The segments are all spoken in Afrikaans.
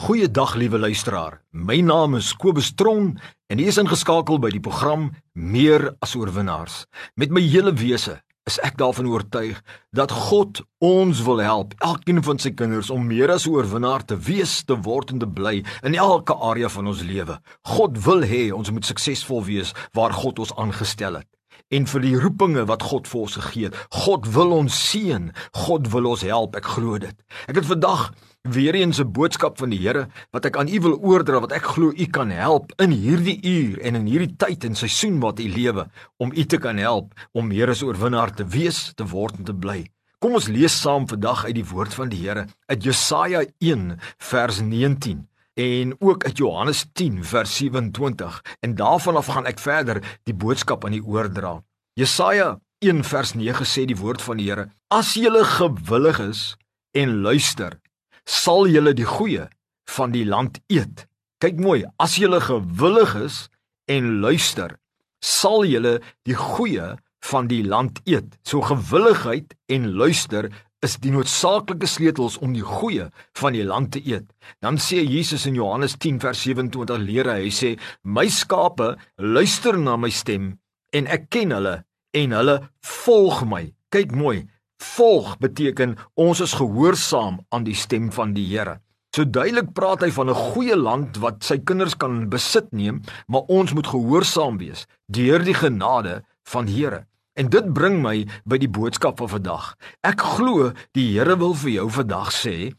Goeiedag liewe luisteraar. My naam is Kobus Tron en ek is ingeskakel by die program Meer as oorwinnaars. Met my hele wese is ek daarvan oortuig dat God ons wil help, elkeen van sy kinders om meer as oorwinnaar te wees, te word en te bly in elke area van ons lewe. God wil hê ons moet suksesvol wees waar God ons aangestel het en vir die roepinge wat God vir ons gegee het. God wil ons seën. God wil ons help. Ek glo dit. Ek het vandag weer eens 'n boodskap van die Here wat ek aan u wil oordra wat ek glo u kan help in hierdie uur en in hierdie tyd en seisoen wat u lewe om u te kan help om meer as oorwinnaar te wees, te word en te bly. Kom ons lees saam vandag uit die woord van die Here uit Jesaja 1 vers 19 en ook uit Johannes 10 vers 27 en daarvan af gaan ek verder die boodskap aan u oordra. Jesaja 1 vers 9 sê die woord van die Here: As jy gewillig is en luister sal julle die goeie van die land eet. Kyk mooi, as julle gewillig is en luister, sal julle die goeie van die land eet. So gewilligheid en luister is die noodsaaklike sleutels om die goeie van die land te eet. Dan sê Jesus in Johannes 10 vers 27 leer hy, hy sê: "My skape luister na my stem en ek ken hulle en hulle volg my." Kyk mooi, Volg beteken ons is gehoorsaam aan die stem van die Here. So duidelik praat hy van 'n goeie land wat sy kinders kan besit neem, maar ons moet gehoorsaam wees deur die genade van die Here. En dit bring my by die boodskap van vandag. Ek glo die Here wil vir jou vandag sê,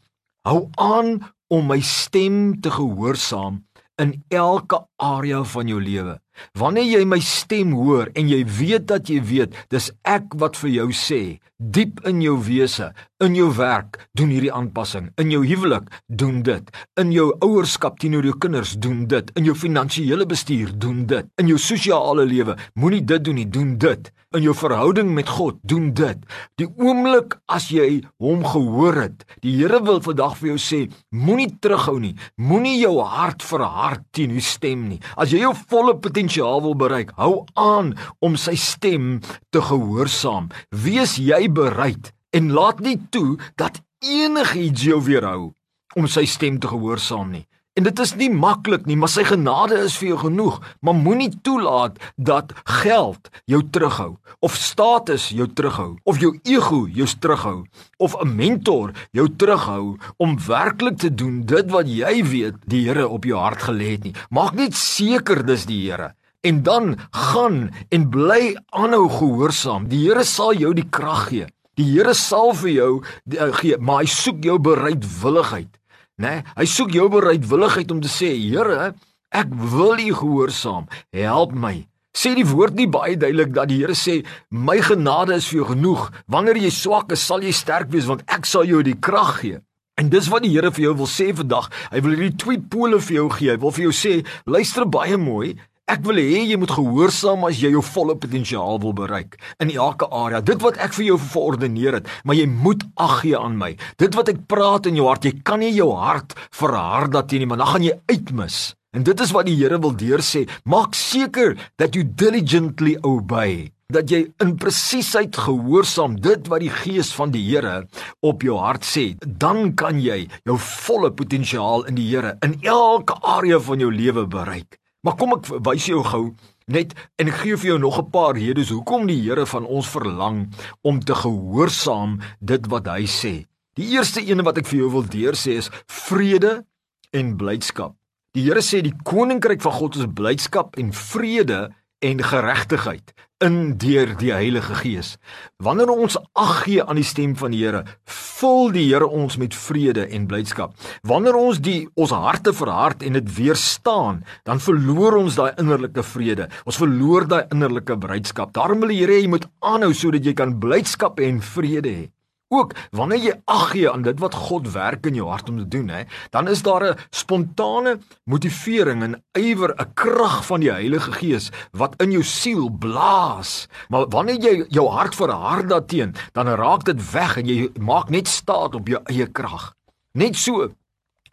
hou aan om my stem te gehoorsaam in elke area van jou lewe. Wanneer jy my stem hoor en jy weet dat jy weet, dis ek wat vir jou sê, diep in jou wese, in jou werk, doen hierdie aanpassing. In jou huwelik, doen dit. In jou ouerskap teenoor jou kinders, doen dit. In jou finansiële bestuur, doen dit. In jou sosiale lewe, moenie dit doen nie, doen dit in jou verhouding met God, doen dit. Die oomblik as jy hom gehoor het, die Here wil vandag vir jou sê, moenie terughou nie. Moenie jou hart verhard teen die stem nie. As jy jou volle potensiaal wil bereik, hou aan om sy stem te gehoorsaam. Wees jy bereid en laat nie toe dat enigiets jou weerhou om sy stem te gehoorsaam nie. En dit is nie maklik nie, maar sy genade is vir jou genoeg. Maar moenie toelaat dat geld jou terughou of status jou terughou of jou ego jou terughou of 'n mentor jou terughou om werklik te doen dit wat jy weet die Here op jou hart gelê het nie. Maak net seker dis die Here en dan gaan en bly aanhou gehoorsaam. Die Here sal jou die krag gee. Die Here sal vir jou uh, gee, maar hy soek jou bereidwilligheid né? Hy soek jou bereidwilligheid om te sê, Here, ek wil U gehoorsaam. Help my. Sê die woord nie baie duidelik dat die Here sê, my genade is vir jou genoeg. Wanneer jy swak is, sal jy sterk wees want ek sal jou die krag gee. En dis wat die Here vir jou wil sê vandag. Hy wil hierdie twee pole vir jou gee. Hy wil vir jou sê, luister baie mooi. Ek wil hê jy moet gehoorsaam as jy jou volle potensiaal wil bereik in elke area. Dit wat ek vir jou verordeneer het, maar jy moet ag gee aan my. Dit wat ek praat in jou hart, jy kan nie jou hart verhard dat teen nie, maar dan gaan jy uitmis. En dit is wat die Here wil deursê. Maak seker dat jy diligently obey dat jy in presiesheid gehoorsaam dit wat die gees van die Here op jou hart sê, dan kan jy jou volle potensiaal in die Here in elke area van jou lewe bereik. Maar kom ek wys jou gou net en ek gee vir jou nog 'n paar redes hoekom die Here van ons verlang om te gehoorsaam dit wat hy sê. Die eerste een wat ek vir jou wil deursê is vrede en blydskap. Die Here sê die koninkryk van God is blydskap en vrede en geregtigheid in deur die Heilige Gees. Wanneer ons ag gee aan die stem van die Here, vul die Here ons met vrede en blydskap. Wanneer ons die ons harte verhard en dit weerstaan, dan verloor ons daai innerlike vrede. Ons verloor daai innerlike blydskap. Daarom wil die Here hê jy moet aanhou sodat jy kan blydskap en vrede hê. Ook wanneer jy ag gee aan dit wat God werk in jou hart om te doen, hè, dan is daar 'n spontane motivering en ywer, 'n krag van die Heilige Gees wat in jou siel blaas. Maar wanneer jy jou hart verhard daarteen, dan raak dit weg en jy maak net staat op jou eie krag. Net so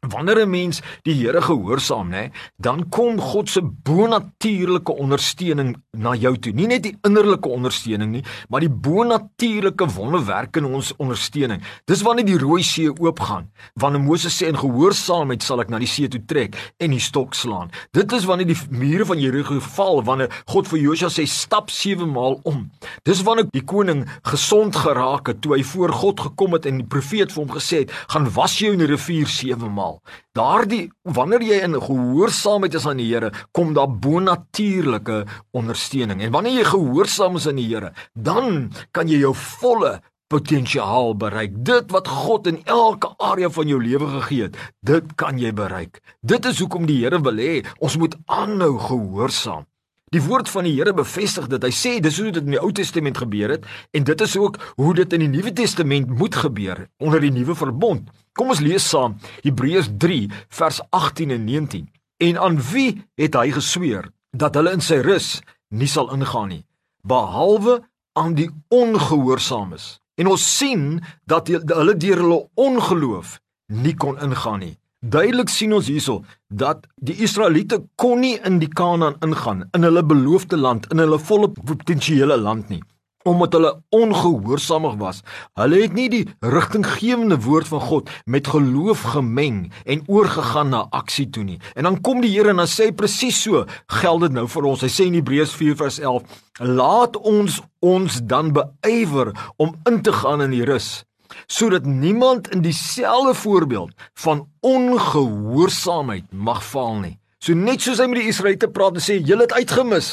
Wanneer 'n mens die Here gehoorsaam, nê, dan kom God se bonatuurlike ondersteuning na jou toe. Nie net die innerlike ondersteuning nie, maar die bonatuurlike wonderwerke in ons ondersteuning. Dis wanneer die Rooi See oopgaan. Wanneer Moses sê in gehoorsaamheid sal ek na die see toe trek en die stok slaan. Dit is wanneer die mure van Jerigo val, wanneer God vir Josua sê stap 7 maal om. Dis wanneer die koning gesond geraak het toe hy voor God gekom het en die profeet vir hom gesê het, gaan was jou in die rivier 7 maal taal. Daardie wanneer jy in gehoorsaamheid is aan die Here, kom daar bonatuurlike ondersteuning. En wanneer jy gehoorsaam is aan die Here, dan kan jy jou volle potensiaal bereik. Dit wat God in elke area van jou lewe gegee het, dit kan jy bereik. Dit is hoekom die Here wil hê ons moet aanhou gehoorsaam. Die woord van die Here bevestig dit. Hy sê dis hoe dit in die Ou Testament gebeur het en dit is ook hoe dit in die Nuwe Testament moet gebeur onder die nuwe verbond. Kom ons lees saam Hebreërs 3 vers 18 en 19. En aan wie het hy gesweer dat hulle in sy rus nie sal ingaan nie behalwe aan die ongehoorsaames. En ons sien dat hulle deur hulle ongeloof nie kon ingaan nie. Duidelik sien ons hierso dat die Israeliete kon nie in die Kanaan ingaan in hulle beloofde land in hulle volle potensiële land nie omdat hulle ongehoorsaamig was. Hulle het nie die rigtinggewende woord van God met geloof gemeng en oorgegaan na aksie toe nie. En dan kom die Here en dan sê presies so, geld dit nou vir ons. Hy sê in Hebreërs 4:11, "Laat ons ons dan beywer om in te gaan in die rus." Sodat niemand in dieselfde voorbeeld van ongehoorsaamheid mag val nie. So net soos hy met die Israeliete praat en sê julle het uitgemis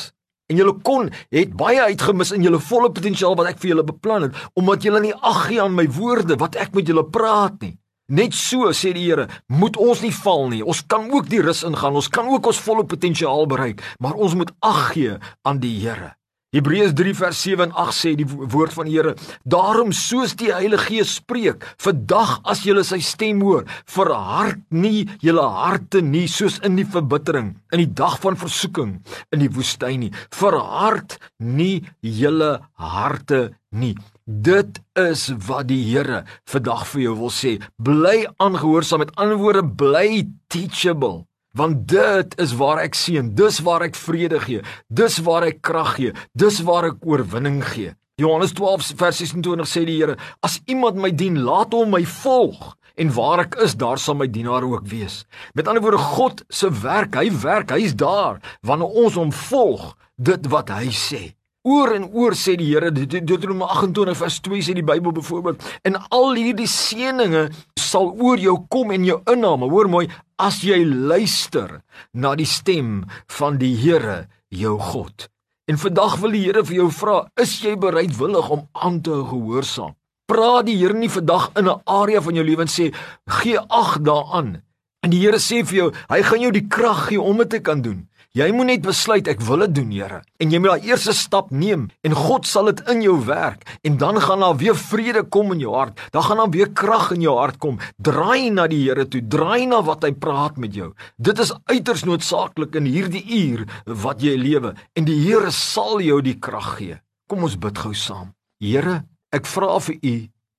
en julle kon het baie uitgemis in julle volle potensiaal wat ek vir julle beplan het omdat julle nie ag gee aan my woorde wat ek met julle praat nie. Net so sê die Here, moet ons nie val nie. Ons kan ook die rus ingaan. Ons kan ook ons volle potensiaal bereik, maar ons moet ag gee aan die Here. Hebreërs 3 vers 7 en 8 sê die woord van die Here: Daarom soos die Heilige Gees spreek, vandag as julle sy stem hoor, verhard nie julle harte nie soos in die verbittering in die dag van versoeking in die woestyn nie. Verhard nie julle harte nie. Dit is wat die Here vandag vir jou wil sê. Bly aangehoorsaam met ander woorde, bly teachable want dit is waar ek seën, dis waar ek vrede gee, dis waar ek krag gee, dis waar ek oorwinning gee. Johannes 12 vers 26 sê die Here: As iemand my dien, laat hom my volg en waar ek is, daar sal my dienaar ook wees. Met ander woorde, God se werk, hy werk, hy's daar wanneer ons hom volg, dit wat hy sê. Oor en oor sê die Here Deuteronomium 28 vers 2 sê die Bybel byvoorbeeld en al hierdie seëninge sal oor jou kom en jou inname hoor mooi as jy luister na die stem van die Here jou God. En vandag wil die Here vir jou vra, is jy bereidwillig om aan te gehoorsaam? Praat die Here nie vandag in 'n area van jou lewe en sê gee ag daaraan. En die Here sê vir jou, hy gaan jou die krag gee om dit te kan doen. Jy moet net besluit ek wil dit doen, Here. En jy moet daai eerste stap neem en God sal dit in jou werk en dan gaan daar weer vrede kom in jou hart. Dan gaan daar weer krag in jou hart kom. Draai na die Here toe, draai na wat hy praat met jou. Dit is uiters noodsaaklik in hierdie uur wat jy lewe en die Here sal jou die krag gee. Kom ons bid gou saam. Here, ek vra vir U,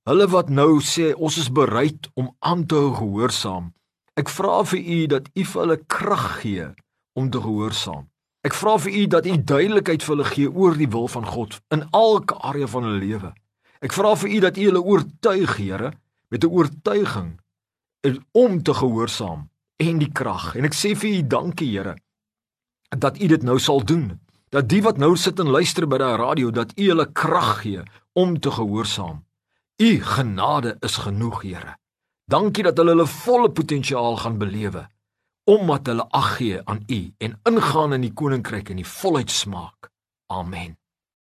hulle wat nou sê ons is bereid om aan te gehoorsaam. Ek vra vir U dat U vir hulle krag gee om te gehoorsaam. Ek vra vir u dat u duidelikheid vir hulle gee oor die wil van God in elke area van hulle lewe. Ek vra vir u dat u hulle oortuig, Here, met 'n oortuiging om te gehoorsaam en die krag. En ek sê vir u dankie, Here, dat u dit nou sal doen. Dat die wat nou sit en luister by daai radio, dat u hulle krag gee om te gehoorsaam. U genade is genoeg, Here. Dankie dat hulle hulle volle potensiaal gaan belewe omdat hulle ag gee aan U en ingaan in die koninkryk in die volheid smaak. Amen.